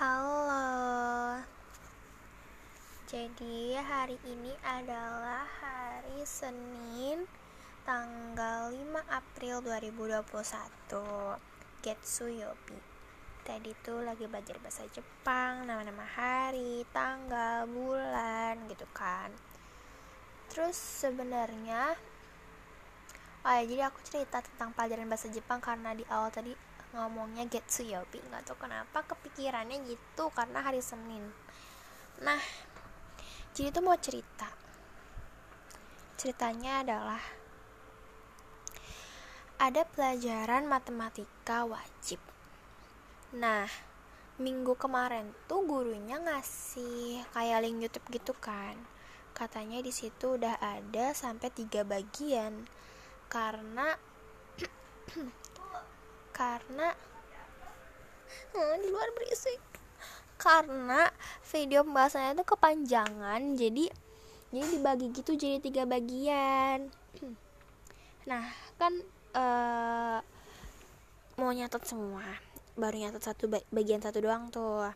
Halo. Jadi hari ini adalah hari Senin tanggal 5 April 2021. Getsuyobi. Tadi tuh lagi belajar bahasa Jepang, nama-nama hari, tanggal, bulan gitu kan. Terus sebenarnya Oh ya, jadi aku cerita tentang pelajaran bahasa Jepang karena di awal tadi ngomongnya Getsuyobi nggak tahu kenapa kepikirannya gitu karena hari Senin. Nah jadi tuh mau cerita. Ceritanya adalah ada pelajaran matematika wajib. Nah minggu kemarin tuh gurunya ngasih kayak link YouTube gitu kan. Katanya di situ udah ada sampai tiga bagian. Karena karena hmm, di luar berisik. Karena video pembahasannya itu kepanjangan jadi jadi dibagi gitu jadi tiga bagian. Nah kan uh, mau nyatet semua baru nyatet satu bagian satu doang tuh.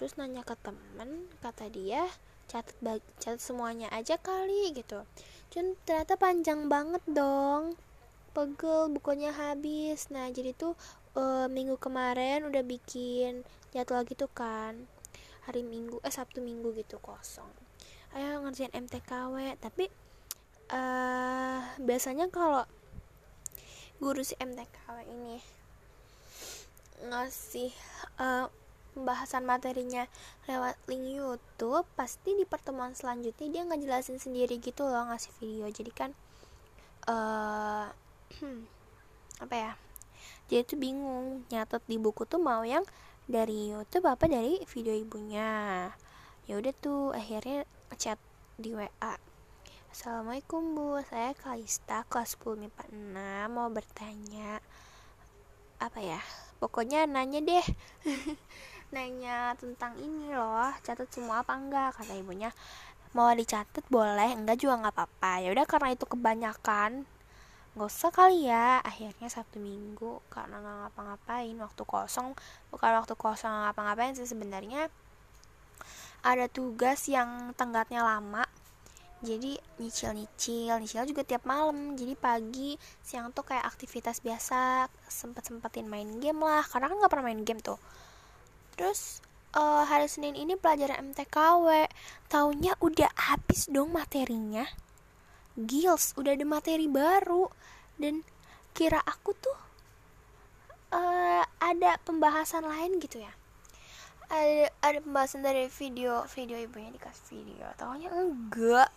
Terus nanya ke temen kata dia catat catat semuanya aja kali gitu. Cuman ternyata panjang banget dong pegel bukunya habis. Nah jadi tuh e, minggu kemarin udah bikin jadwal gitu kan. Hari minggu eh sabtu minggu gitu kosong. Ayo ngerjain MTKW tapi uh, biasanya kalau guru si MTKW ini ngasih uh, pembahasan materinya lewat link YouTube pasti di pertemuan selanjutnya dia ngejelasin sendiri gitu loh ngasih video. Jadi kan uh, hmm, apa ya? Dia tuh bingung nyatet di buku tuh mau yang dari YouTube apa dari video ibunya. Ya udah tuh akhirnya chat di WA Assalamualaikum Bu, saya Kalista kelas 10 MIPA 6 mau bertanya apa ya? Pokoknya nanya deh. Nanya tentang ini loh. Catat semua apa enggak? Kata ibunya. Mau dicatat boleh enggak juga nggak apa-apa. Ya udah karena itu kebanyakan nggak usah kali ya akhirnya sabtu minggu karena nggak ngapa-ngapain waktu kosong. Bukan waktu kosong ngapa-ngapain sih sebenarnya. Ada tugas yang tenggatnya lama. Jadi nyicil nyicil nyicil juga tiap malam. Jadi pagi siang tuh kayak aktivitas biasa. Sempet sempetin main game lah. Karena kan nggak pernah main game tuh. Terus uh, hari Senin ini pelajaran MTKW taunya udah habis dong materinya Gils udah ada materi baru. Dan kira aku tuh uh, ada pembahasan lain gitu ya. Ada ada pembahasan dari video video ibunya dikasih video. Tahunya enggak.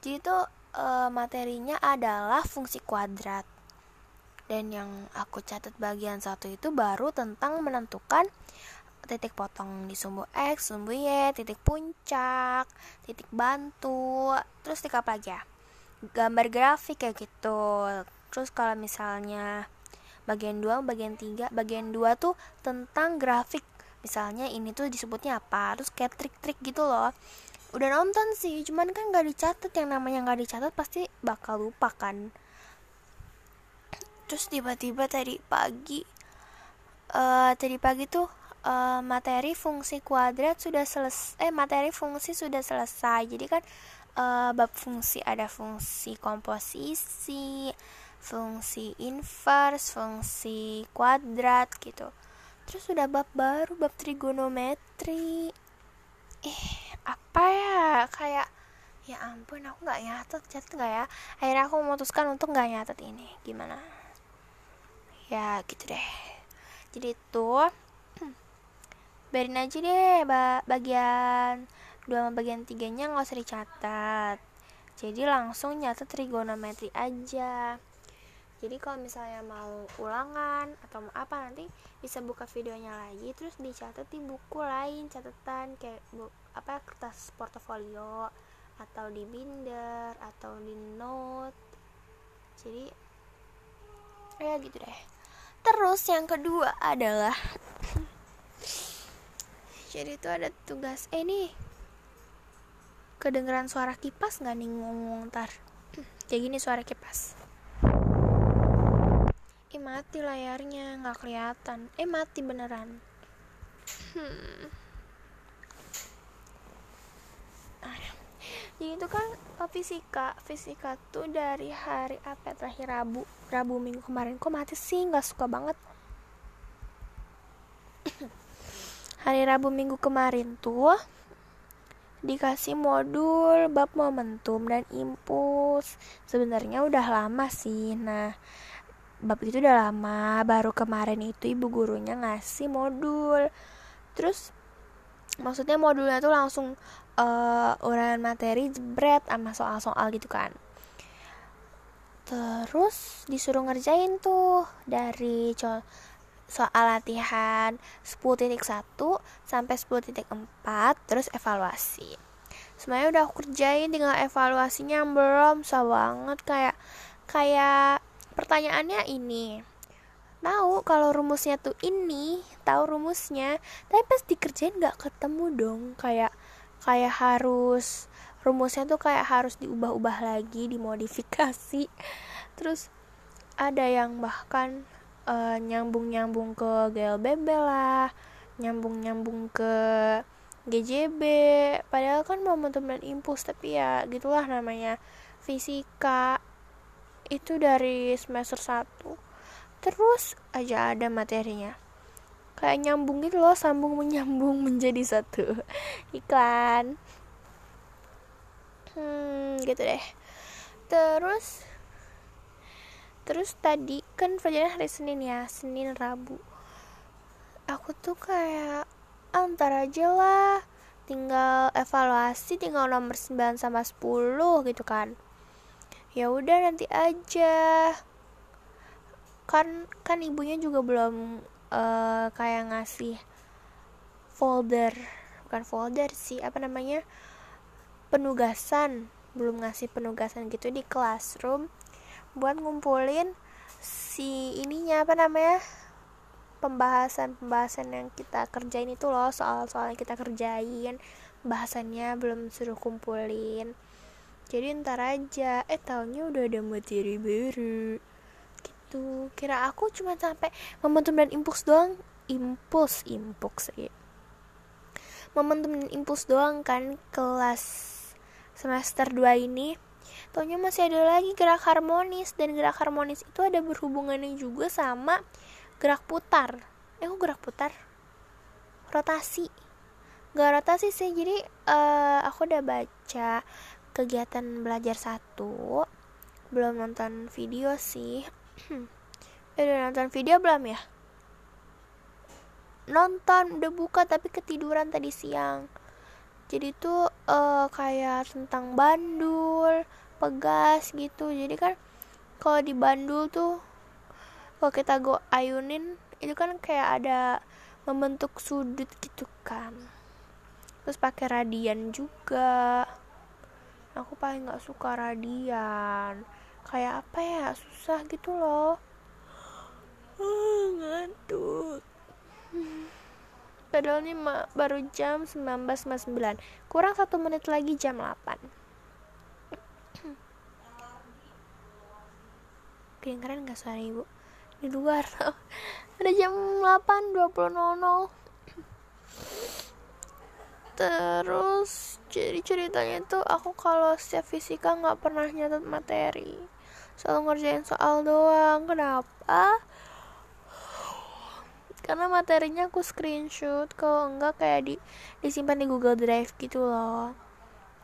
Jadi tuh uh, materinya adalah fungsi kuadrat. Dan yang aku catat bagian satu itu baru tentang menentukan titik potong di sumbu X, sumbu Y, titik puncak, titik bantu, terus titik apa lagi ya? Gambar grafik kayak gitu. Terus kalau misalnya bagian 2 bagian 3 bagian 2 tuh tentang grafik. Misalnya ini tuh disebutnya apa terus kayak trik-trik gitu loh. Udah nonton sih cuman kan gak dicatat. Yang namanya gak dicatat pasti bakal lupa kan. Terus tiba-tiba tadi pagi uh, tadi pagi tuh uh, materi fungsi kuadrat sudah selesai eh materi fungsi sudah selesai. Jadi kan uh, bab fungsi ada fungsi komposisi fungsi inverse fungsi kuadrat gitu. Terus sudah bab baru bab trigonometri. Eh apa ya? Kayak ya ampun aku nggak nyatet catat nggak ya? Akhirnya aku memutuskan untuk nggak nyatet ini. Gimana? Ya gitu deh. Jadi tuh biarin aja deh bagian dua bagian tiganya nggak usah dicatat. Jadi langsung nyatet trigonometri aja. Jadi kalau misalnya mau ulangan atau mau apa nanti bisa buka videonya lagi terus dicatat di buku lain catatan kayak bu, apa kertas portofolio atau di binder atau di note. Jadi ya gitu deh. Terus yang kedua adalah jadi itu ada tugas eh nih kedengeran suara kipas nggak nih ngomong ntar? Kayak gini suara kipas. Eh mati layarnya nggak kelihatan. Eh mati beneran. Hmm. jadi itu kan oh, fisika. Fisika tuh dari hari apa ya, terakhir Rabu. Rabu minggu kemarin. Kok mati sih? Nggak suka banget. Hari Rabu minggu kemarin tuh dikasih modul bab momentum dan impuls. Sebenarnya udah lama sih. Nah bab itu udah lama. Baru kemarin itu ibu gurunya ngasih modul. Terus maksudnya modulnya tuh langsung uh, uraian materi jebret sama soal-soal gitu kan. Terus disuruh ngerjain tuh dari soal latihan 10.1 sampai 10.4 terus evaluasi. Semuanya udah aku kerjain tinggal evaluasinya belum susah banget. Kayak kayak pertanyaannya ini. Tahu kalau rumusnya tuh ini tahu rumusnya tapi pas dikerjain nggak ketemu dong. Kayak kayak harus rumusnya tuh kayak harus diubah-ubah lagi dimodifikasi. Terus ada yang bahkan uh, nyambung-nyambung ke GLBB lah nyambung-nyambung ke GJB padahal kan momentum dan impuls tapi ya gitulah namanya. Fisika itu dari semester 1 terus aja ada materinya. Kayak nyambung gitu loh sambung menyambung menjadi satu. Iklan. Hmm gitu deh. Terus terus tadi kan pelajaran hari Senin ya Senin Rabu. Aku tuh kayak antar aja lah. Tinggal evaluasi tinggal nomor 9 sama 10 gitu kan. Ya udah nanti aja. Kan kan ibunya juga belum uh, kayak ngasih folder. Bukan folder sih apa namanya penugasan. Belum ngasih penugasan gitu di classroom buat ngumpulin si ininya apa namanya pembahasan-pembahasan yang kita kerjain itu loh soal-soal yang kita kerjain bahasannya belum suruh kumpulin. Jadi ntar aja eh tahunnya udah ada materi baru. Gitu. Kira aku cuma sampai momentum dan impuls doang impuls impuls ya momentum dan impuls doang kan kelas semester 2 ini Taunya masih ada lagi gerak harmonis dan gerak harmonis itu ada berhubungannya juga sama gerak putar. Eh kok gerak putar? Rotasi. Gak rotasi sih, jadi uh, aku udah baca kegiatan belajar satu belum nonton video sih eh udah nonton video belum ya nonton udah buka tapi ketiduran tadi siang jadi tuh uh, kayak tentang bandul pegas gitu. Jadi kan kalau di Bandul tuh kalau kita go ayunin itu kan kayak ada membentuk sudut gitu kan. Terus pakai radian juga. Aku paling nggak suka radian. Kayak apa ya susah gitu loh. Uh, ngantuk. Padahal ini baru jam 19.09 kurang satu menit lagi jam 8 kedengeran gak suara ibu? Di luar. Ada jam 8.20.00 terus jadi ceritanya tuh aku kalau setiap fisika nggak pernah nyatet materi. Selalu ngerjain soal doang. Kenapa? Karena materinya aku screenshot. Kalau enggak kayak di disimpan di Google Drive gitu loh.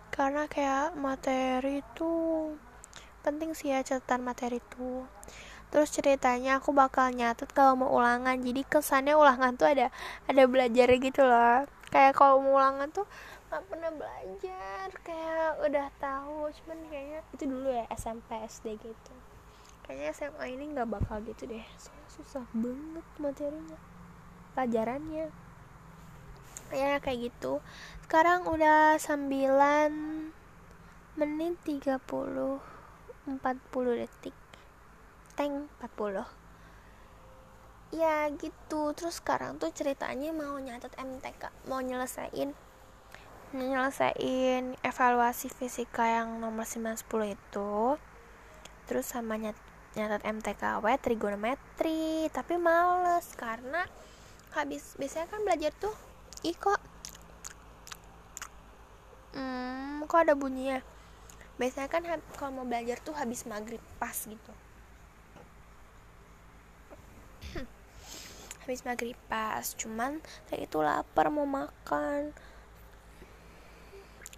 Karena kayak materi tuh penting sih ya catatan materi itu. Terus ceritanya aku bakal nyatet kalau mau ulangan. Jadi kesannya ulangan tuh ada ada belajar gitu loh. Kayak kalau mau ulangan tuh nggak pernah belajar. Kayak udah tahu cuman kayaknya itu dulu ya SMP SD gitu. Kayaknya SMA ini nggak bakal gitu deh. Soalnya susah banget materinya pelajarannya. Ya kayak gitu. Sekarang udah 9 menit 30 40 detik. Tank 40 ya gitu. Terus sekarang tuh ceritanya mau nyatet MTK mau nyelesain nyelesain evaluasi fisika yang nomor 910 itu. Terus sama nyat, nyatet MTKW trigonometri. Tapi males karena habis biasanya kan belajar tuh ih kok hmm, kok ada bunyinya biasanya kan kalau mau belajar tuh habis maghrib pas gitu. Habis maghrib pas. Cuman kayak itu lapar mau makan.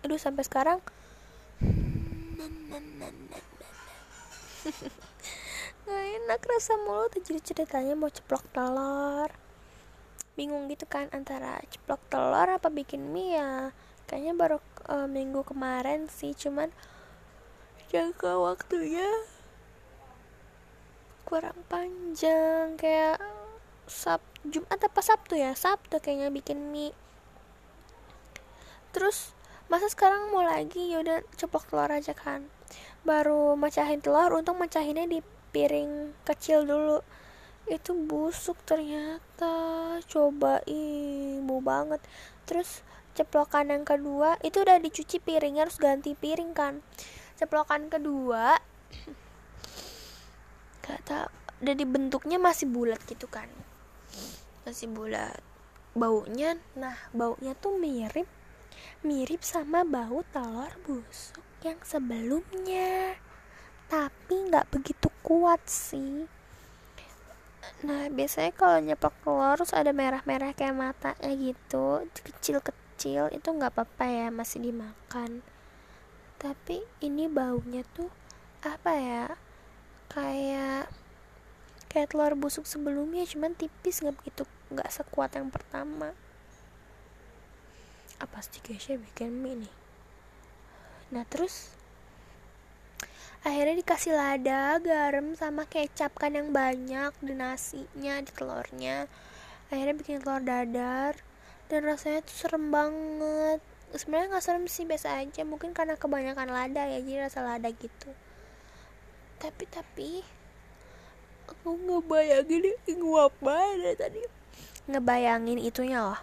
Aduh sampai sekarang. Nggak enak rasa mulut jadi ceritanya mau ceplok telur. Bingung gitu kan antara ceplok telur apa bikin mie ya? Kayaknya baru uh, minggu kemarin sih cuman jangka waktunya kurang panjang kayak Sab Jumat apa Sabtu ya? Sabtu kayaknya bikin mie. Terus masa sekarang mau lagi? Yaudah ceplok telur aja kan. Baru mecahin telur untung mecahinnya di piring kecil dulu. Itu busuk ternyata. Coba ibu banget. Terus ceplokan yang kedua itu udah dicuci piringnya harus ganti piring kan ceplokan kedua kata dari bentuknya masih bulat gitu kan. Masih bulat. Baunya nah baunya tuh mirip mirip sama bau telur busuk yang sebelumnya. Tapi nggak begitu kuat sih. Nah biasanya kalau nyeplok telur terus ada merah-merah kayak matanya gitu kecil-kecil itu nggak apa-apa ya masih dimakan tapi ini baunya tuh apa ya kayak kayak telur busuk sebelumnya cuman tipis nggak begitu nggak sekuat yang pertama. Apa sih Kesha bikin mie nih? Nah terus akhirnya dikasih lada garam sama kecap kan yang banyak di nasinya di telurnya. Akhirnya bikin telur dadar dan rasanya tuh serem banget sebenarnya nggak serem sih biasa aja. Mungkin karena kebanyakan lada ya jadi rasa lada gitu. Tapi tapi aku ngebayangin nguap banget tadi. Ngebayangin itunya loh.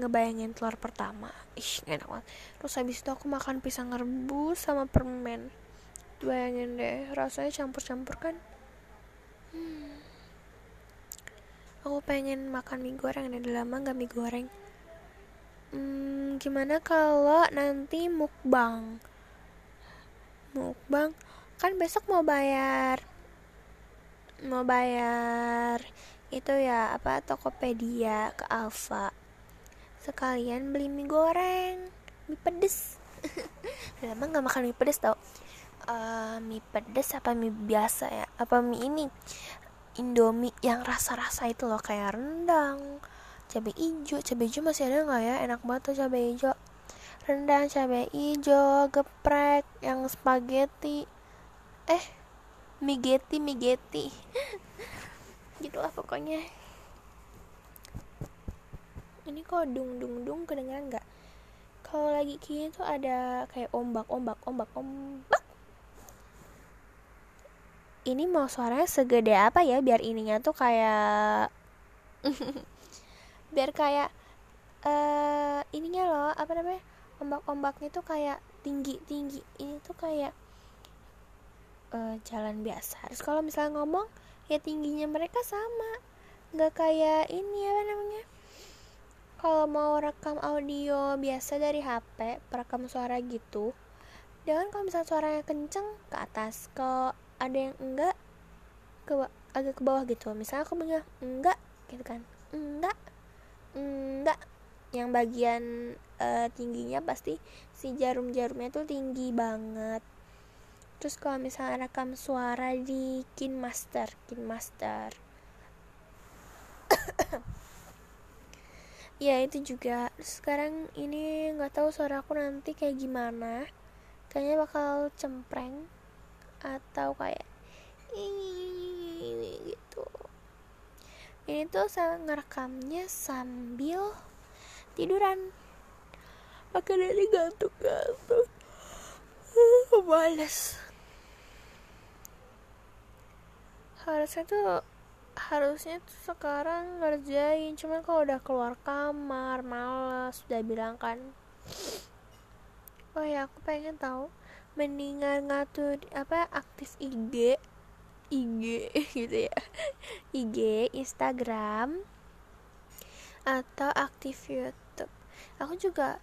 Ngebayangin telur pertama. Ih enak banget. Terus habis itu aku makan pisang rebus sama permen. Bayangin deh rasanya campur-campur kan? Hmm. aku pengen makan mie goreng udah lama gak mie goreng hmm, gimana kalau nanti mukbang? Mukbang? Kan besok mau bayar mau bayar itu ya apa Tokopedia ke Alfa sekalian beli mie goreng mie pedes. Lama gak makan mie pedes tau. Uh, mie pedas apa mie biasa ya? Apa mie ini? Indomie yang rasa-rasa itu loh kayak rendang cabai hijau. Cabai hijau masih ada nggak ya? Enak banget tuh cabai hijau. Rendang cabai hijau geprek yang spaghetti. Eh mie getty gitulah pokoknya. Ini kok dung dung dung kedengeran nggak? Kalau lagi kini tuh ada kayak ombak ombak ombak ombak. Ini mau suaranya segede apa ya? Biar ininya tuh kayak biar kayak uh, ininya loh apa namanya ombak-ombaknya tuh kayak tinggi tinggi. Ini tuh kayak uh, jalan biasa. Terus kalau misalnya ngomong ya tingginya mereka sama. Nggak kayak ini apa namanya kalau mau rekam audio biasa dari HP perekam suara gitu jangan kalau misalnya suaranya kenceng ke atas. Kalau ada yang enggak ke agak ke bawah gitu. Misalnya aku bilang enggak gitu kan. Enggak enggak yang bagian uh, tingginya pasti si jarum-jarumnya tuh tinggi banget. Terus kalau misalnya rekam suara di KinMaster KinMaster ya itu juga. Sekarang ini nggak tahu suara aku nanti kayak gimana. Kayaknya bakal cempreng atau kayak ini gitu ini tuh saya ngerekamnya sambil tiduran. Pakai dari gantung-gantung males. Harusnya tuh harusnya tuh sekarang ngerjain. Cuman kalau udah keluar kamar malas sudah bilang kan oh ya aku pengen tahu mendingan ngatur apa aktif IG IG gitu ya. IG Instagram atau aktif YouTube. Aku juga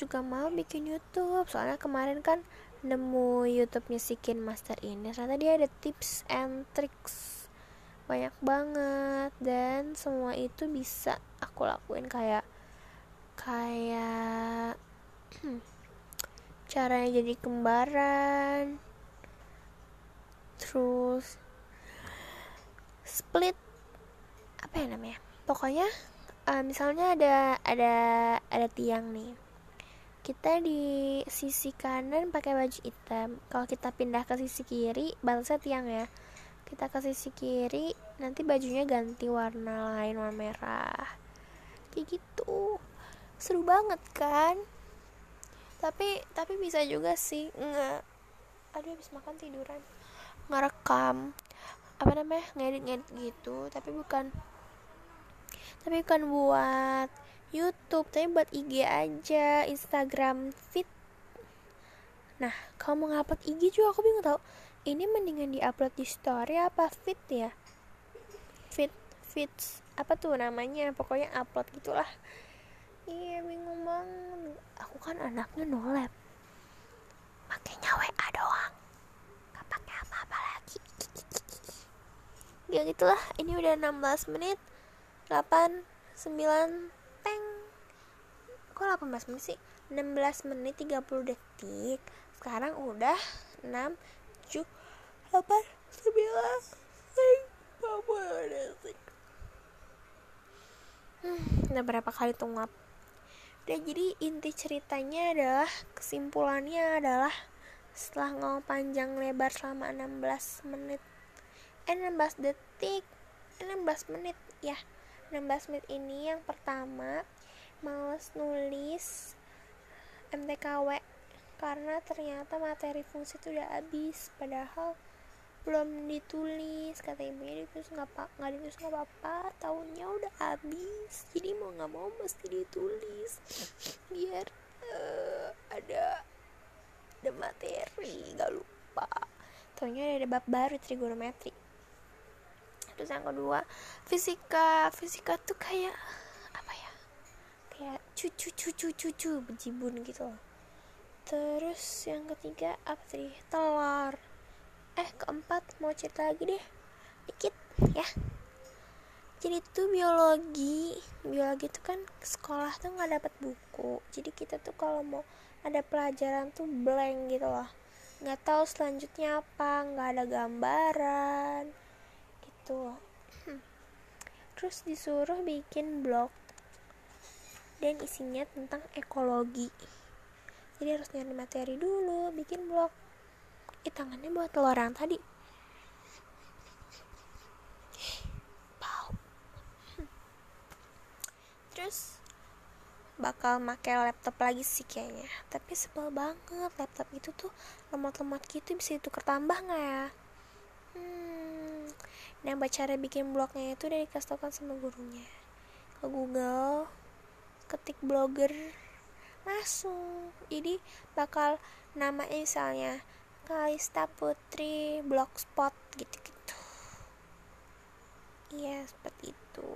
juga mau bikin YouTube. Soalnya kemarin kan nemu YouTube-nya si Kin Master ini. Ternyata dia ada tips and tricks. Banyak banget. Dan semua itu bisa aku lakuin. Kayak kayak caranya jadi kembaran. Terus split apa ya namanya? Pokoknya uh, misalnya ada ada ada tiang nih. Kita di sisi kanan pakai baju hitam. Kalau kita pindah ke sisi kiri balasnya tiang ya. Kita ke sisi kiri nanti bajunya ganti warna lain warna merah. Kayak gitu. Seru banget kan? Tapi tapi bisa juga sih nggak aduh habis makan tiduran. Ngerekam apa namanya ngedit ngedit gitu. Tapi bukan tapi bukan buat YouTube tapi buat IG aja Instagram feed. Nah kalau mau ngupload IG juga aku bingung tau. Ini mendingan diupload di story apa feed ya? Feed feeds apa tuh namanya? Pokoknya upload gitulah. Iya bingung banget. Aku kan anaknya nolep makanya WA doang gak pakai apa-apa lagi ya gitulah ini udah 16 menit. 8 9 teng kok 18 menit sih? 16 menit 30 detik. Sekarang udah 6 7 8 9 10 detik. Hmm, udah berapa kali tuh ngap? Dan jadi inti ceritanya adalah kesimpulannya adalah setelah ngomong panjang lebar selama 16 menit eh 16 detik. 16 menit. Ya 16 menit ini yang pertama males nulis MTKW karena ternyata materi fungsi itu udah habis padahal belum ditulis. Kata ibunya ditulis nggak apa nggak ditulis nggak apa-apa tahunnya udah habis. Jadi mau nggak mau mesti ditulis. Biar uh, ada ada materi nggak lupa. Tahunnya ada bab baru trigonometri terus yang kedua fisika. Fisika tuh kayak apa ya? Kayak cucu cucu cucu bejibun gitu loh. Terus yang ketiga apa tadi? Telur. Eh keempat mau cerita lagi deh. Dikit ya. Jadi tuh biologi biologi itu kan sekolah tuh nggak dapat buku. Jadi kita tuh kalau mau ada pelajaran tuh blank gitu loh. Nggak tahu selanjutnya apa nggak ada gambaran gitu loh terus disuruh bikin blog dan isinya tentang ekologi. Jadi harus nyari materi dulu bikin blog. Ih tangannya buat yang tadi. Bau. Terus bakal pakai laptop lagi sih kayaknya. Tapi sebel banget laptop itu tuh lemot-lemot gitu bisa ditukar tambah nggak ya? Hmm nah buat cara bikin blognya itu udah dikasih sama gurunya. Ke Google ketik blogger masuk jadi bakal nama misalnya Kalista Putri Blogspot gitu-gitu. Iya seperti itu.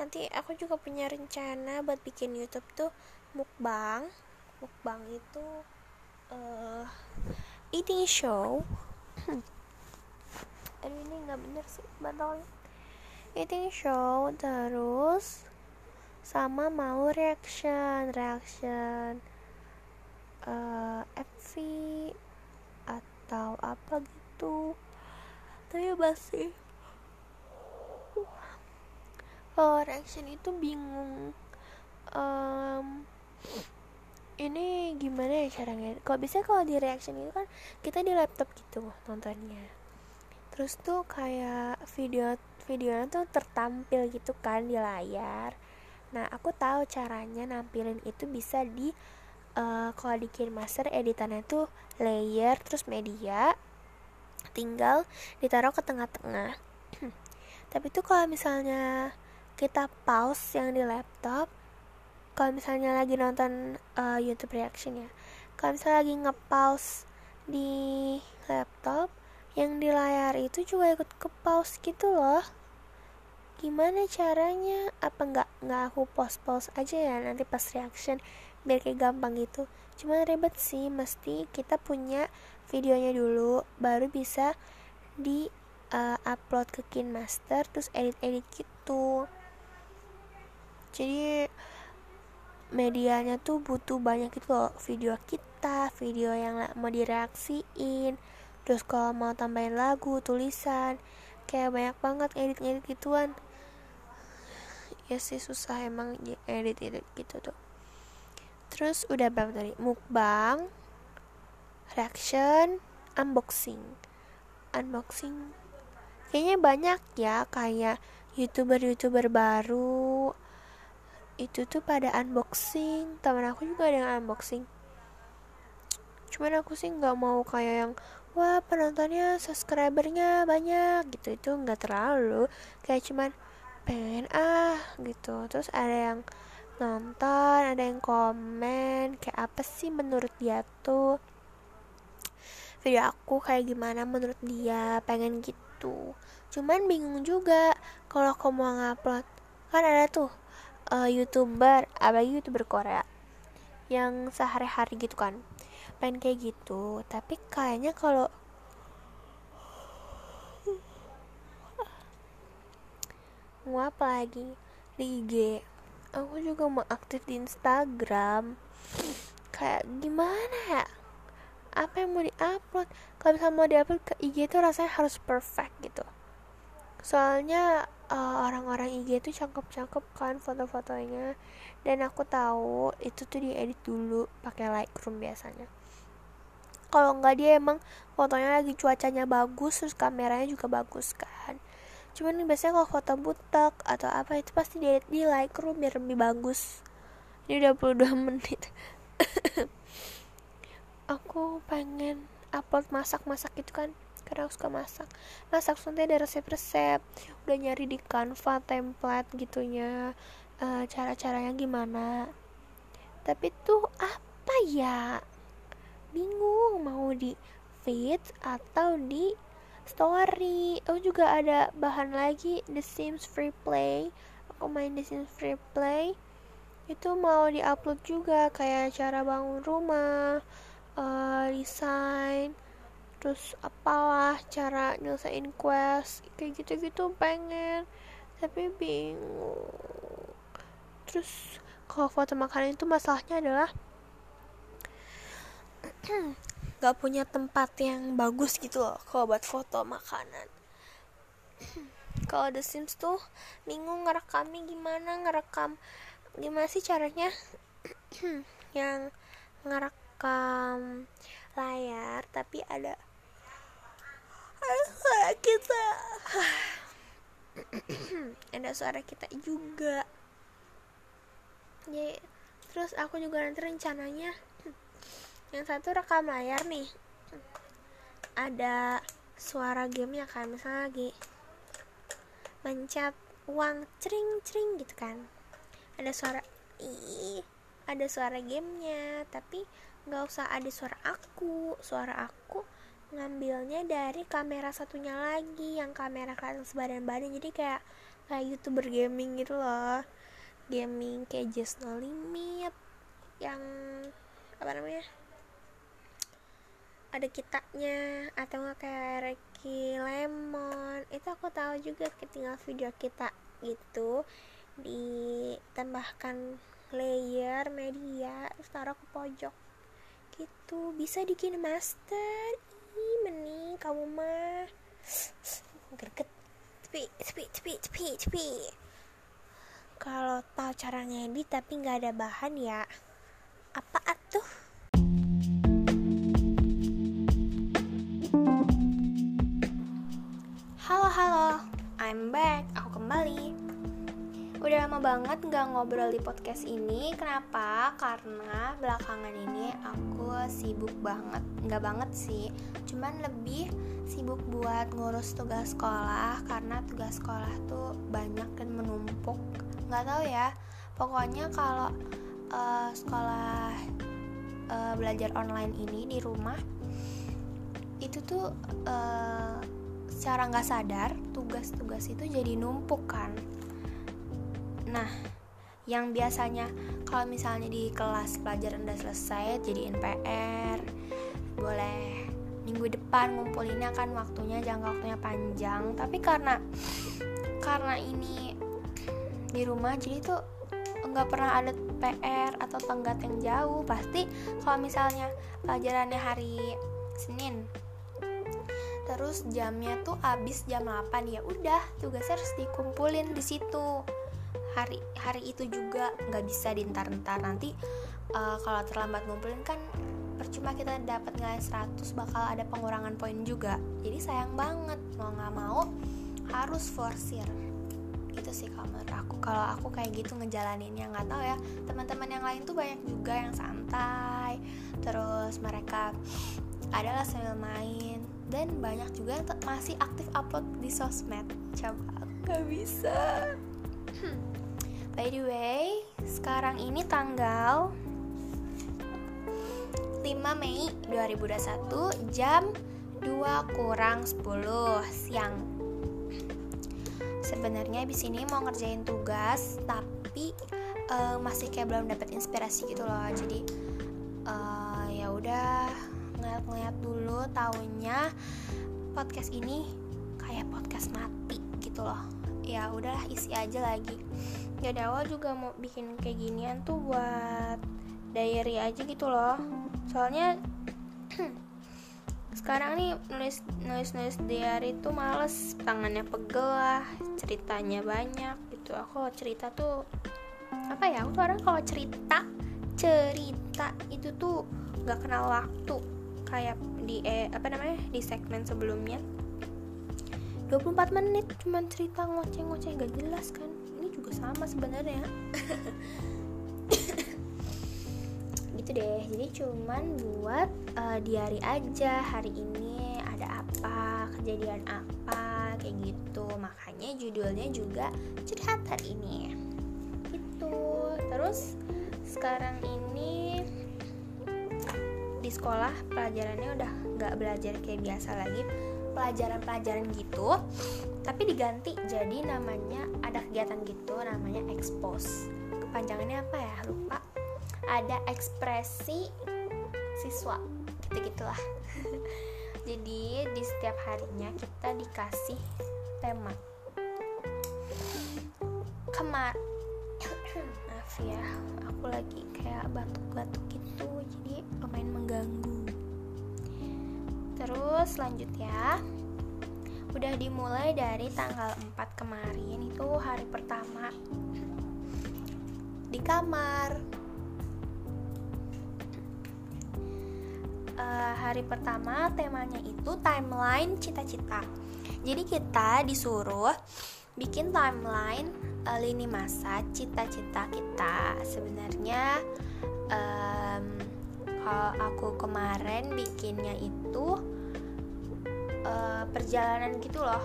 Nanti aku juga punya rencana buat bikin YouTube tuh mukbang. Mukbang itu uh, eating show aduh ini nggak bener sih batal eating show terus sama mau reaction reaction uh, FV atau apa gitu. Tapi masih kalau reaction itu bingung um, ini gimana ya caranya? Kalau bisa kalau di reaction itu kan kita di laptop gitu nontonnya terus tuh kayak video videonya tuh tertampil gitu kan di layar. Nah aku tahu caranya nampilin itu bisa di uh, kalau di master editannya tuh layer terus media tinggal ditaruh ke tengah-tengah. Tapi tuh kalau misalnya kita pause yang di laptop kalau misalnya lagi nonton uh, YouTube reaction ya kalau misalnya lagi nge-pause di laptop yang di layar itu juga ikut ke pause gitu loh. Gimana caranya? Apa nggak nggak aku post post aja ya nanti pas reaction? Biar kayak gampang gitu. Cuma ribet sih mesti kita punya videonya dulu baru bisa di uh, upload ke KinMaster terus edit edit gitu. Jadi medianya tuh butuh banyak gitu loh. Video kita video yang mau direaksiin terus kalau mau tambahin lagu tulisan kayak banyak banget edit-edit gituan. Ya sih susah emang edit-edit gitu tuh. Terus udah berapa tadi? Mukbang reaction unboxing. Unboxing. Kayaknya banyak ya kayak youtuber-youtuber baru. Itu tuh pada unboxing. Teman aku juga ada yang unboxing. Cuman aku sih nggak mau kayak yang wah penontonnya subscribernya banyak gitu. Itu nggak terlalu kayak cuman pengen ah gitu. Terus ada yang nonton ada yang komen kayak apa sih menurut dia tuh? Video aku kayak gimana menurut dia? Pengen gitu. Cuman bingung juga kalau aku mau ngupload kan ada tuh uh, youtuber apalagi youtuber Korea yang sehari-hari gitu kan pengen kayak gitu. Tapi kayaknya kalau mau apa lagi? Di IG aku juga mau aktif di Instagram. Kayak gimana ya? Apa yang mau diupload? Kalau misalnya mau diupload ke IG itu rasanya harus perfect gitu. Soalnya uh, orang-orang IG itu cakep-cakep kan foto-fotonya dan aku tahu itu tuh diedit dulu pakai Lightroom biasanya. Kalau nggak dia emang fotonya lagi cuacanya bagus terus kameranya juga bagus kan. Cuman biasanya kalau foto butek atau apa itu pasti diedit di Lightroom biar lebih bagus. Ini udah 22 menit. Aku pengen upload masak-masak gitu kan karena aku suka masak. Masak nanti ada resep-resep. Udah nyari di Canva template gitunya uh, cara-caranya gimana? Tapi tuh apa ya? Bingung mau di feed atau di story. Aku juga ada bahan lagi The Sims Free Play. Aku main The Sims Free Play. Itu mau diupload juga kayak cara bangun rumah uh, desain terus apalah cara nyelesain quest kayak gitu-gitu pengen. Tapi bingung terus kalau foto makanan itu masalahnya adalah gak punya tempat yang bagus gitu loh kalau buat foto makanan. Kalau The Sims tuh bingung ngerekamnya gimana ngerekam gimana sih caranya? Yang ngerekam layar tapi ada suara kita. Ada suara kita juga ya terus aku juga nanti rencananya yang satu rekam layar nih. Ada suara gamenya kan misalnya lagi mencet uang cering cering gitu kan. Ada suara ih ada suara gamenya tapi nggak usah ada suara aku. Suara aku ngambilnya dari kamera satunya lagi yang kamera kelihatan sebadan-badan jadi kayak kayak youtuber gaming gitu loh gaming kayak just no limit yang apa namanya ada kitanya atau nggak kayak Ricky Lemon itu aku tahu juga tinggal video kita gitu ditambahkan layer media terus taruh ke pojok gitu. Bisa bikin master? Ih, meni kamu mah. Greget. Tepi tepi tepi tepi tepi kalau tahu cara ngedit tapi nggak ada bahan ya apa atuh halo halo. I'm back. Aku kembali. Udah lama banget gak ngobrol di podcast ini. Kenapa? Karena belakangan ini aku sibuk banget. Gak banget sih. Cuman lebih sibuk buat ngurus tugas sekolah Karena tugas sekolah tuh banyak dan menumpuk Gak tau ya. Pokoknya kalau uh, sekolah uh, belajar online ini di rumah Itu tuh uh, secara nggak sadar tugas-tugas itu jadi numpuk kan. Nah yang biasanya kalau misalnya di kelas pelajaran udah selesai jadiin PR boleh minggu depan ngumpulinnya kan waktunya jangka waktunya panjang. Tapi karena karena ini di rumah jadi tuh nggak pernah ada PR atau tenggat yang jauh. Pasti kalau misalnya pelajarannya hari Senin terus jamnya tuh habis jam 8 ya udah tugasnya harus dikumpulin di situ. Hari hari itu juga nggak bisa dintar-ntar nanti uh, kalau terlambat ngumpulin kan percuma kita dapat nilai 100 bakal ada pengurangan poin juga. Jadi sayang banget mau nggak mau harus forsir itu sih kalau menurut aku. Kalau aku kayak gitu ngejalaninnya nggak tahu ya. Teman-teman yang lain tuh banyak juga yang santai. Terus mereka adalah sambil main. Dan banyak juga yang masih aktif upload di sosmed. Coba gak bisa. By the way, sekarang ini tanggal 5 Mei 2021 jam 2 kurang 10 siang. Sebenarnya di sini mau ngerjain tugas, tapi uh, masih kayak belum dapat inspirasi gitu loh. Jadi uh, ya udah ngeliat-ngeliat dulu tahunya podcast ini kayak podcast mati gitu loh. Ya udahlah isi aja lagi dari awal juga mau bikin kayak ginian tuh buat diary aja gitu loh soalnya sekarang nih nulis nulis nulis diary tuh males. Tangannya pegel lah ceritanya banyak gitu. Aku cerita tuh apa ya? Aku orang kalau cerita cerita itu tuh nggak kenal waktu. Kayak di eh, apa namanya? Di segmen sebelumnya. 24 menit cuman cerita ngoceh-ngoceh gak jelas kan? Sama sebenarnya gitu deh. Jadi cuman buat uh, diary aja hari ini ada apa kejadian apa kayak gitu. Makanya judulnya juga curhat hari ini. Itu terus sekarang ini di sekolah pelajarannya udah nggak belajar kayak biasa lagi. Pelajaran-pelajaran gitu tapi diganti jadi namanya ada kegiatan gitu namanya expose. Kepanjangannya apa ya? Lupa ada ekspresi siswa. Gitu gitulah. Jadi di setiap harinya kita dikasih tema. Kemar maaf ya aku lagi kayak batuk-batuk gitu jadi lumayan mengganggu. Terus lanjut ya. Udah dimulai dari tanggal 4 kemarin itu hari pertama di kamar uh, hari pertama temanya itu timeline cita-cita. Jadi kita disuruh bikin timeline uh, lini masa cita-cita kita. Sebenarnya um, kalau aku kemarin bikinnya itu uh, perjalanan gitu loh.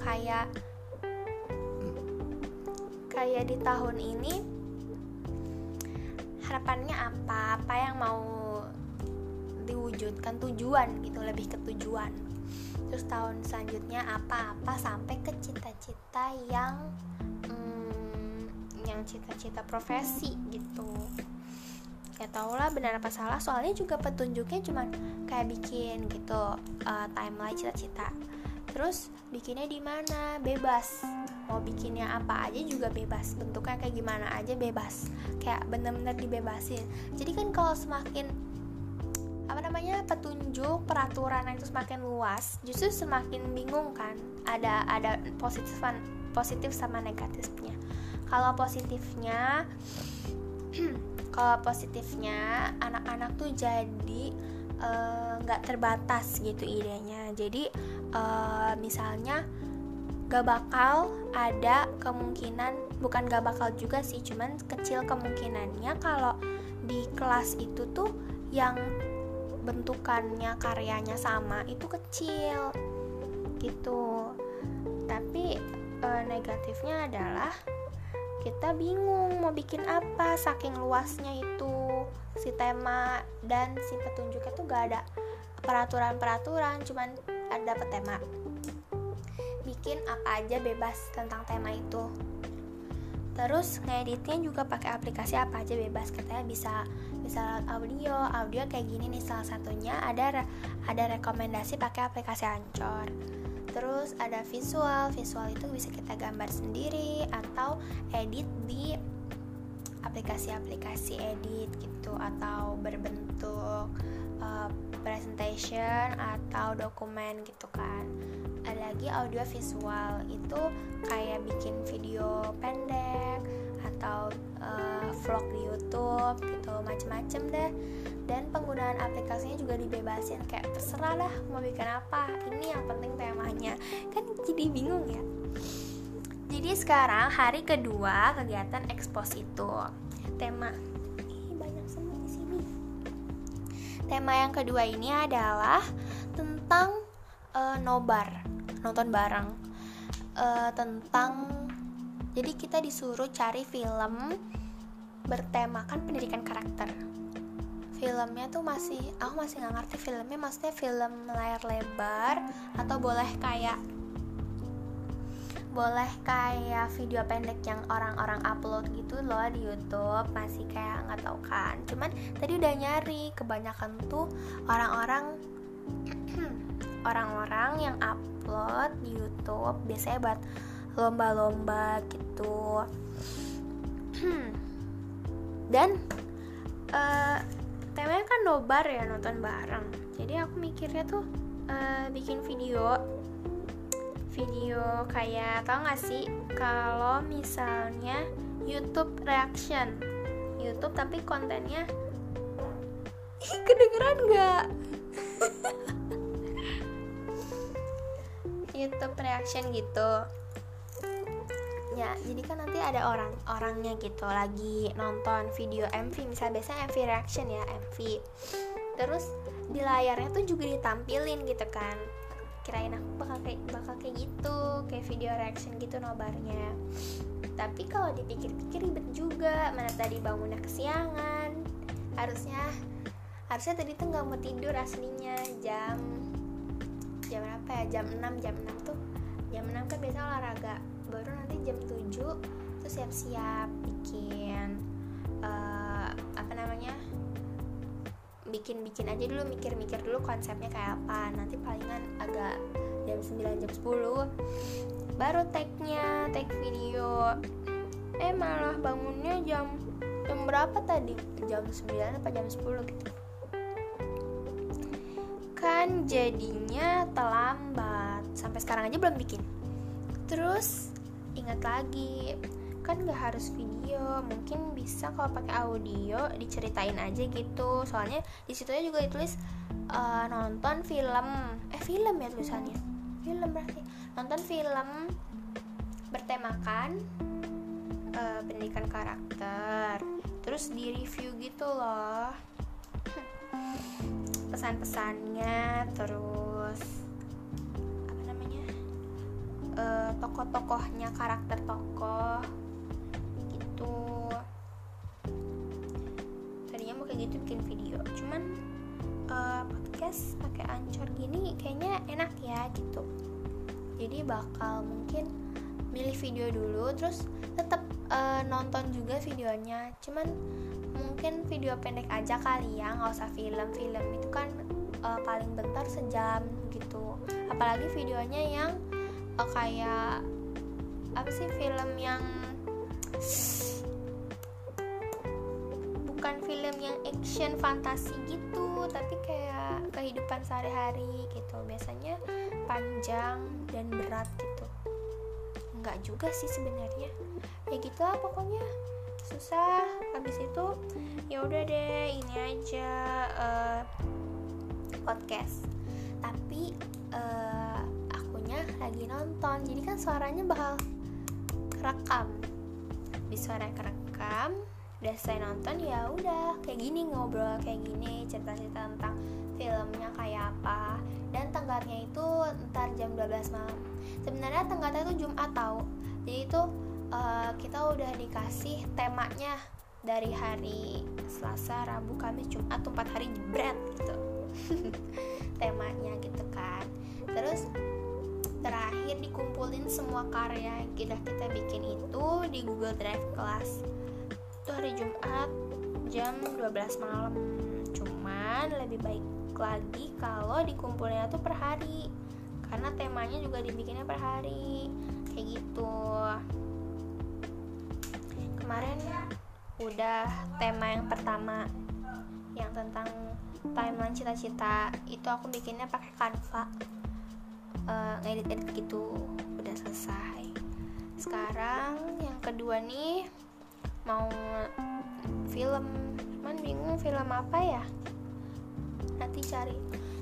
Kayak kayak di tahun ini harapannya apa? Apa yang mau diwujudkan tujuan gitu lebih ke tujuan. Terus tahun selanjutnya apa-apa sampai ke cita-cita yang hmm, yang cita-cita profesi gitu. Ya tau lah benar apa salah soalnya juga petunjuknya cuma kayak bikin gitu uh, timeline cita-cita. Terus bikinnya di mana? Bebas. Mau bikinnya apa aja juga bebas. Bentuknya kayak gimana aja bebas. Kayak bener-bener dibebasin. Jadi kan kalau semakin apa namanya? Petunjuk peraturan itu semakin luas justru semakin bingung kan ada ada positif positif sama negatifnya. Kalau positifnya kalau positifnya anak-anak tuh jadi eh, nggak uh, terbatas gitu idenya. Jadi uh, misalnya gak bakal ada kemungkinan bukan gak bakal juga sih cuman kecil kemungkinannya kalau di kelas itu tuh yang bentukannya karyanya sama itu kecil. Gitu. Tapi e, negatifnya adalah kita bingung mau bikin apa saking luasnya itu si tema dan si petunjuknya tuh gak ada peraturan-peraturan cuman ada dapat tema bikin apa aja bebas tentang tema itu terus ngeditnya juga pakai aplikasi apa aja bebas. Katanya bisa bisa audio audio kayak gini nih. Salah satunya ada ada rekomendasi pakai aplikasi Anchor. Terus ada visual visual itu bisa kita gambar sendiri atau edit di aplikasi-aplikasi edit gitu atau berbentuk uh, presentation atau dokumen gitu kan. Ada lagi audio visual itu kayak bikin video pendek atau uh, vlog di YouTube gitu macem-macem deh. Dan penggunaan aplikasinya juga dibebasin kayak terserah lah mau bikin apa ini yang penting temanya. Kan jadi bingung ya. Jadi sekarang hari kedua kegiatan ekspos itu. Tema tema yang kedua ini adalah tentang uh, nobar nonton bareng. Uh, tentang jadi kita disuruh cari film bertemakan pendidikan karakter. Filmnya tuh masih aku masih nggak ngerti filmnya maksudnya film layar lebar atau boleh kayak boleh kayak video pendek yang orang-orang upload gitu loh di YouTube masih kayak nggak tahu kan? Cuman tadi udah nyari kebanyakan tuh orang-orang orang-orang yang upload di YouTube biasanya buat lomba-lomba gitu. Dan uh, temanya kan nobar ya nonton bareng. Jadi aku mikirnya tuh uh, bikin video video kayak tau gak sih? Kalau misalnya YouTube reaction. YouTube tapi kontennya kedengeran nggak? YouTube reaction gitu. Ya jadi kan nanti ada orang orangnya gitu lagi nonton video MV misalnya biasanya MV reaction ya MV terus di layarnya tuh juga ditampilin gitu kan kirain aku bakal kayak bakal kayak gitu kayak video reaction gitu nobarnya. Tapi kalau dipikir-pikir ribet juga mana tadi bangunnya kesiangan harusnya harusnya tadi tuh nggak mau tidur aslinya jam jam berapa ya jam 6 jam 6 tuh jam 6 kan biasa olahraga baru nanti jam 7 tuh siap-siap bikin uh, apa namanya bikin-bikin aja dulu mikir-mikir dulu konsepnya kayak apa. Nanti palingan agak jam 9 jam 10 baru tag-nya tag video. Eh malah bangunnya jam jam berapa tadi? Jam 9 apa jam 10 gitu. Kan jadinya terlambat. Sampai sekarang aja belum bikin. Terus ingat lagi kan gak harus video mungkin bisa kalau pakai audio diceritain aja gitu. Soalnya di situ juga ditulis uh, nonton film. Eh film ya tulisannya? Film berarti. Nonton film bertemakan uh, pendidikan karakter terus di review gitu loh. Pesan-pesannya terus uh, tokoh-tokohnya karakter tokoh gitu. Tadinya mau kayak gitu bikin video cuman uh, podcast pakai ancor gini kayaknya enak ya gitu. Jadi bakal mungkin milih video dulu terus tetap uh, nonton juga videonya. Cuman mungkin video pendek aja kali ya nggak usah film. Film itu kan uh, paling bentar sejam gitu. Apalagi videonya yang uh, kayak apa sih film yang bukan film yang action fantasi gitu tapi kayak kehidupan sehari-hari gitu. Biasanya panjang dan berat gitu. Nggak juga sih sebenarnya. Ya gitu lah pokoknya. Susah. Habis itu ya udah deh ini aja uh, podcast. Tapi uh, akunya lagi nonton. Jadi kan suaranya bakal kerekam di suara kerekam udah saya nonton ya udah. Kayak gini ngobrol kayak gini cerita-cerita tentang filmnya kayak apa. Dan tenggatnya itu ntar jam 12 malam. Sebenarnya tenggatnya itu Jumat tahu jadi itu uh, kita udah dikasih temanya dari hari Selasa, Rabu, Kamis, Jumat 4 hari jebret gitu. Temanya gitu kan. Terus terakhir dikumpulin semua karya yang kita kita bikin itu di Google Drive kelas. Itu hari Jumat jam 12 malam. Cuman lebih baik lagi kalau dikumpulnya tuh per hari karena temanya juga dibikinnya per hari. Kayak gitu. Kemarin udah tema yang pertama yang tentang timeline cita-cita. Itu aku bikinnya pakai Canva uh, ngedit-edit gitu. Udah selesai. Sekarang yang kedua nih mau film. Cuman bingung film apa ya? Nanti cari.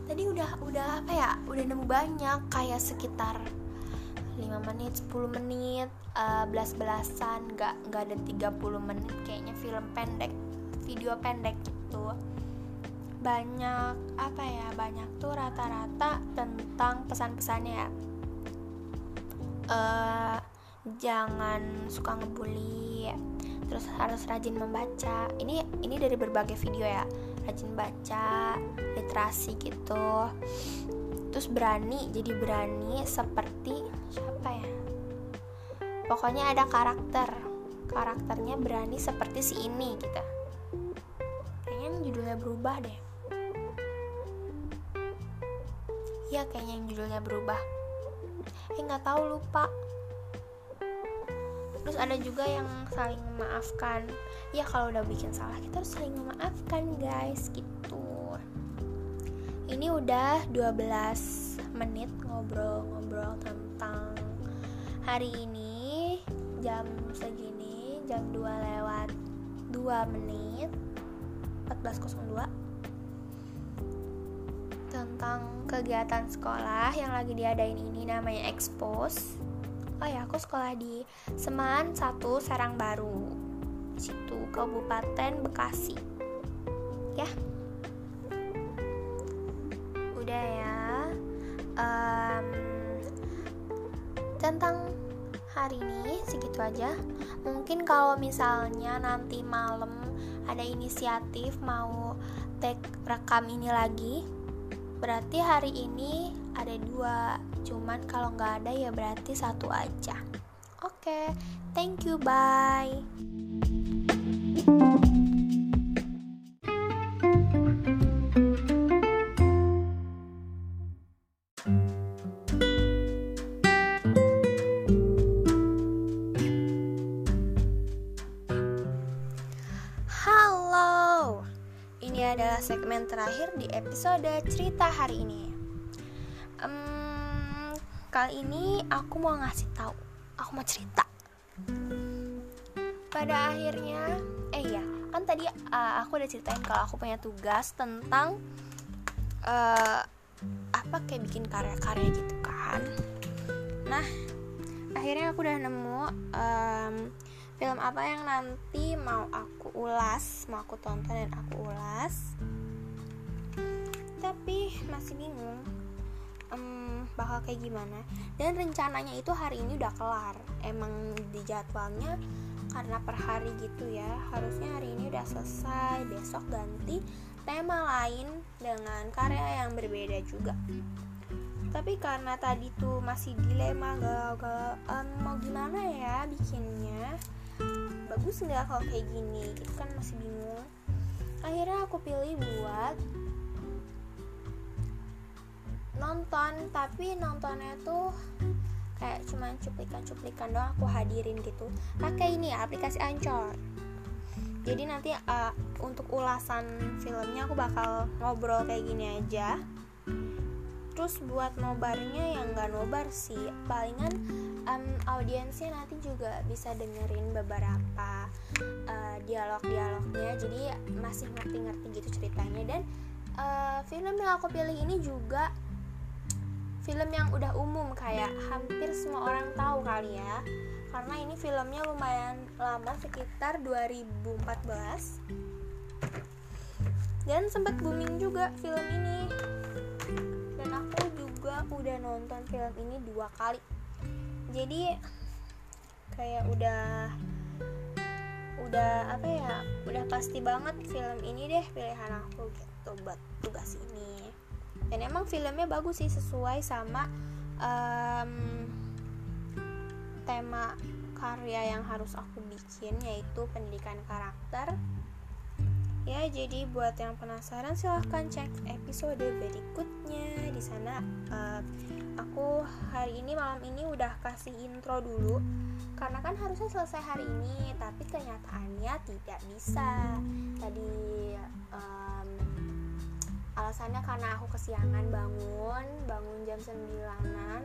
Tadi udah udah apa ya? Udah nemu banyak kayak sekitar 5 menit 10 menit uh, belas-belasan nggak nggak ada 30 menit. Kayaknya film pendek video pendek gitu banyak apa ya banyak tuh rata-rata tentang pesan-pesannya ya. Uh, jangan suka ngebully terus harus rajin membaca. Ini ini dari berbagai video ya. Rajin baca literasi gitu. Terus berani jadi berani seperti siapa ya? Pokoknya ada karakter. Karakternya berani seperti si ini gitu. Kayaknya judulnya berubah deh ya kayaknya yang judulnya berubah. Eh nggak tahu lupa. Terus ada juga yang saling memaafkan. Ya kalau udah bikin salah kita harus saling memaafkan guys. Gitu. Ini udah 12 menit ngobrol-ngobrol tentang hari ini jam segini jam 2 lewat 2 menit 14.02 tentang kegiatan sekolah yang lagi diadain ini namanya expose oh ya aku sekolah di Seman 1 Serang Baru. Situ Kabupaten Bekasi. Ya. Udah ya. Um, tentang hari ini segitu aja. Mungkin kalau misalnya nanti malam ada inisiatif mau take rekam ini lagi berarti hari ini ada dua cuman kalau nggak ada ya berarti satu aja. Oke okay, thank you bye terakhir di episode cerita hari ini. Um, kali ini aku mau ngasih tahu, aku mau cerita. Pada akhirnya, eh ya, kan tadi uh, aku udah ceritain kalau aku punya tugas tentang uh, apa kayak bikin karya-karya gitu kan. Nah, akhirnya aku udah nemu um, film apa yang nanti mau aku ulas, mau aku tonton dan aku ulas tapi masih bingung um, bakal kayak gimana. Dan rencananya itu hari ini udah kelar. Emang di jadwalnya karena per hari gitu ya. Harusnya hari ini udah selesai besok ganti tema lain dengan karya yang berbeda juga. Tapi karena tadi tuh masih dilema galau-galau um, mau gimana ya bikinnya? Bagus nggak kalau kayak gini? Itu kan masih bingung. Akhirnya aku pilih buat nonton tapi nontonnya tuh kayak cuman cuplikan-cuplikan doang aku hadirin gitu. Pakai ini aplikasi Ancor jadi nanti uh, untuk ulasan filmnya aku bakal ngobrol kayak gini aja. Terus buat nobarnya yang nggak nobar sih. Palingan um, audiensnya nanti juga bisa dengerin beberapa uh, dialog-dialognya. Jadi masih ngerti-ngerti gitu ceritanya. Dan uh, film yang aku pilih ini juga film yang udah umum kayak hampir semua orang tahu kali ya. Karena ini filmnya lumayan lama sekitar 2014 dan sempat booming juga film ini. Dan aku juga udah nonton film ini dua kali. Jadi kayak udah udah apa ya udah pasti banget film ini deh pilihan aku gitu buat tugas ini dan emang filmnya bagus sih sesuai sama um, tema karya yang harus aku bikin yaitu pendidikan karakter. Ya jadi buat yang penasaran silahkan cek episode berikutnya. Di sana uh, aku hari ini malam ini udah kasih intro dulu. Karena kan harusnya selesai hari ini tapi kenyataannya tidak bisa. Tadi um, alasannya karena aku kesiangan bangun bangun jam 9an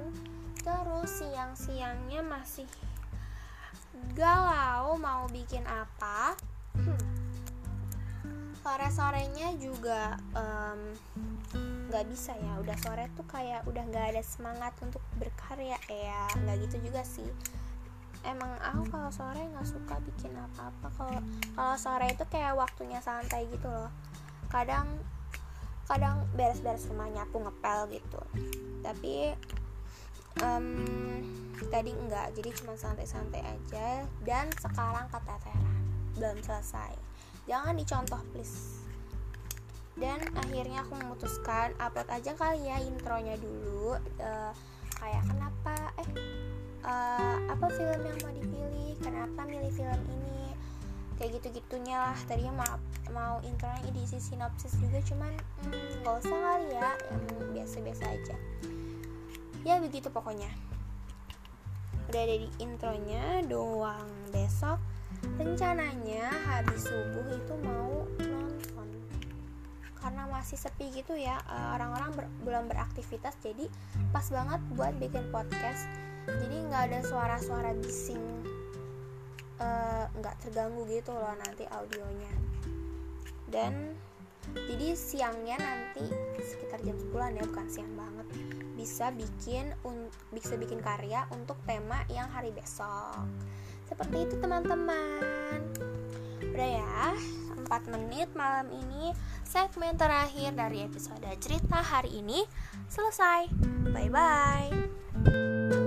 terus siang-siangnya masih galau mau bikin apa. Hmm. sore-sorenya juga nggak um, bisa ya. Udah sore tuh kayak udah nggak ada semangat untuk berkarya ya. Nggak gitu juga sih. Emang aku kalau sore nggak suka bikin apa-apa. Kalau kalau sore itu kayak waktunya santai gitu loh. Kadang kadang beres-beres rumah nyapu ngepel gitu. Tapi um, tadi enggak. Jadi cuma santai-santai aja. Dan sekarang keteteran. Belum selesai. Jangan dicontoh please. Dan akhirnya aku memutuskan upload aja kali ya intronya dulu. Uh, kayak kenapa eh uh, apa film yang mau dipilih? Kenapa milih film ini kayak gitu-gitunya lah. Tadinya mau mau intronya isi sinopsis juga cuman hmm, nggak hmm, usah kali ya yang biasa-biasa aja. Ya begitu pokoknya. Udah ada di intronya doang besok. Rencananya habis subuh itu mau nonton. Karena masih sepi gitu ya eh, orang-orang ber, belum beraktivitas jadi pas banget buat bikin podcast. Jadi nggak ada suara-suara bising nggak uh, terganggu gitu loh nanti audionya. Dan jadi siangnya nanti sekitar jam 10 ya bukan siang banget bisa bikin un, bisa bikin karya untuk tema yang hari besok. Seperti itu teman-teman. Udah ya 4 menit malam ini segmen terakhir dari episode cerita hari ini selesai. Bye bye